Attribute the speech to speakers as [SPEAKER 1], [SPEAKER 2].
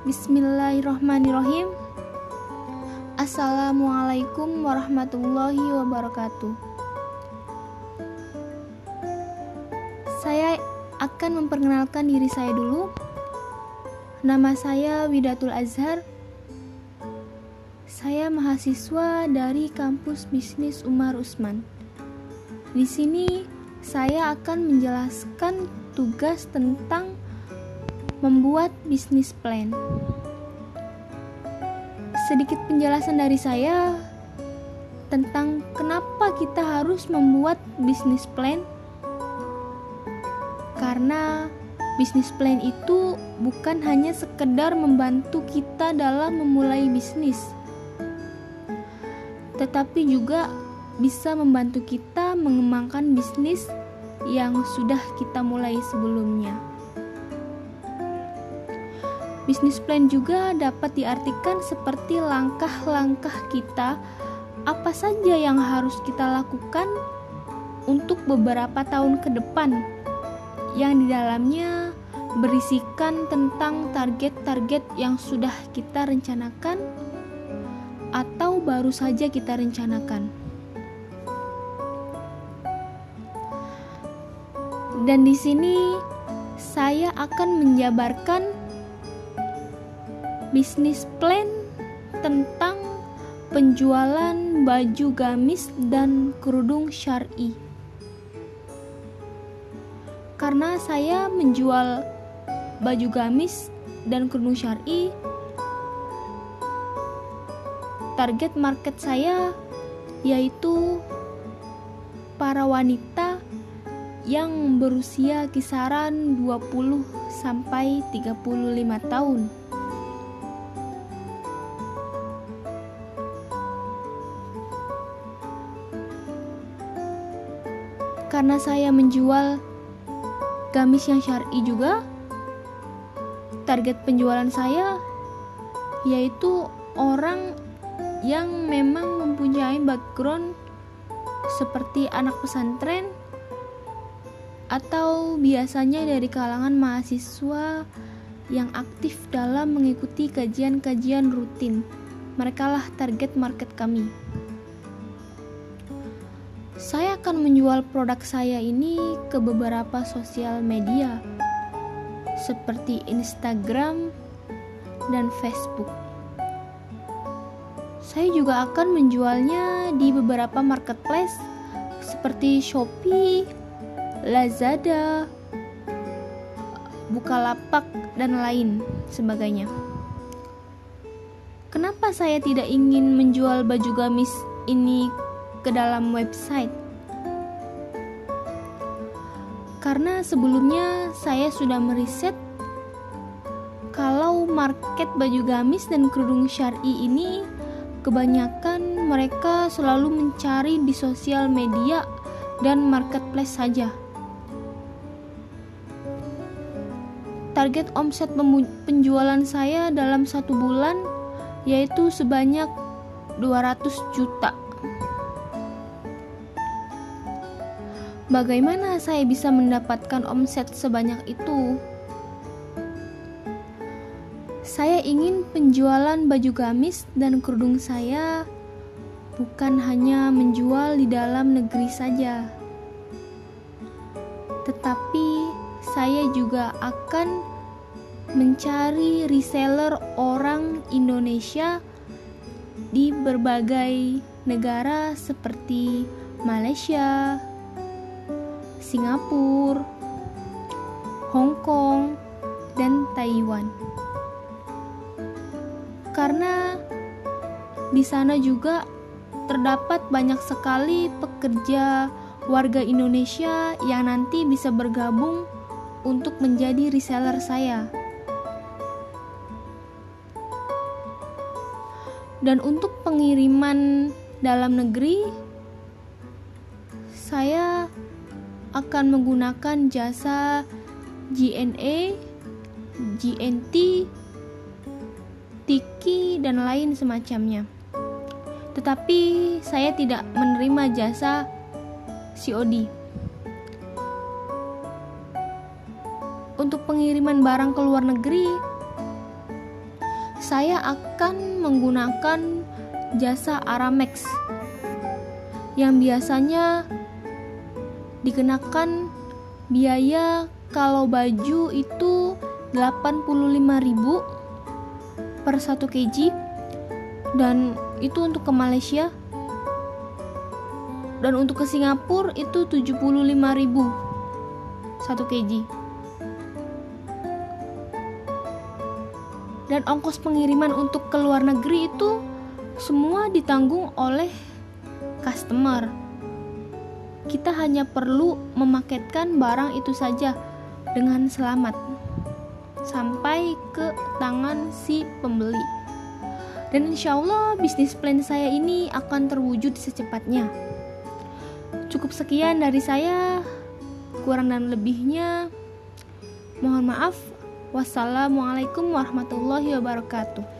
[SPEAKER 1] Bismillahirrahmanirrahim. Assalamualaikum warahmatullahi wabarakatuh. Saya akan memperkenalkan diri saya dulu. Nama saya Widatul Azhar. Saya mahasiswa dari kampus bisnis Umar Usman. Di sini saya akan menjelaskan tugas tentang membuat bisnis plan. Sedikit penjelasan dari saya tentang kenapa kita harus membuat bisnis plan. Karena bisnis plan itu bukan hanya sekedar membantu kita dalam memulai bisnis, tetapi juga bisa membantu kita mengembangkan bisnis yang sudah kita mulai sebelumnya. Bisnis plan juga dapat diartikan seperti langkah-langkah kita apa saja yang harus kita lakukan untuk beberapa tahun ke depan yang di dalamnya berisikan tentang target-target yang sudah kita rencanakan atau baru saja kita rencanakan. Dan di sini saya akan menjabarkan bisnis plan tentang penjualan baju gamis dan kerudung syari. Karena saya menjual baju gamis dan kerudung syari, target market saya yaitu para wanita yang berusia kisaran 20 sampai 35 tahun. Karena saya menjual gamis yang syar'i juga target penjualan saya yaitu orang yang memang mempunyai background seperti anak pesantren atau biasanya dari kalangan mahasiswa yang aktif dalam mengikuti kajian-kajian rutin. Merekalah target market kami saya akan menjual produk saya ini ke beberapa sosial media seperti Instagram dan Facebook. Saya juga akan menjualnya di beberapa marketplace seperti Shopee, Lazada, Bukalapak, dan lain sebagainya. Kenapa saya tidak ingin menjual baju gamis ini ke dalam website. Karena sebelumnya saya sudah meriset kalau market baju gamis dan kerudung syari ini kebanyakan mereka selalu mencari di sosial media dan marketplace saja. Target omset penjualan saya dalam satu bulan yaitu sebanyak 200 juta. Bagaimana saya bisa mendapatkan omset sebanyak itu? Saya ingin penjualan baju gamis dan kerudung saya bukan hanya menjual di dalam negeri saja, tetapi saya juga akan mencari reseller orang Indonesia di berbagai negara seperti Malaysia, Singapura, Hong Kong, dan Taiwan. Karena di sana juga terdapat banyak sekali pekerja warga Indonesia yang nanti bisa bergabung untuk menjadi reseller saya. Dan untuk pengiriman dalam negeri, saya akan menggunakan jasa GNA, GNT, Tiki, dan lain semacamnya. Tetapi saya tidak menerima jasa COD. Untuk pengiriman barang ke luar negeri, saya akan menggunakan jasa Aramex yang biasanya dikenakan biaya kalau baju itu 85.000 per 1 kg. Dan itu untuk ke Malaysia. Dan untuk ke Singapura itu 75.000 1 kg. Dan ongkos pengiriman untuk ke luar negeri itu semua ditanggung oleh customer kita hanya perlu memaketkan barang itu saja dengan selamat sampai ke tangan si pembeli. Dan insya Allah bisnis plan saya ini akan terwujud secepatnya. Cukup sekian dari saya, kurang dan lebihnya mohon maaf. Wassalamualaikum warahmatullahi wabarakatuh.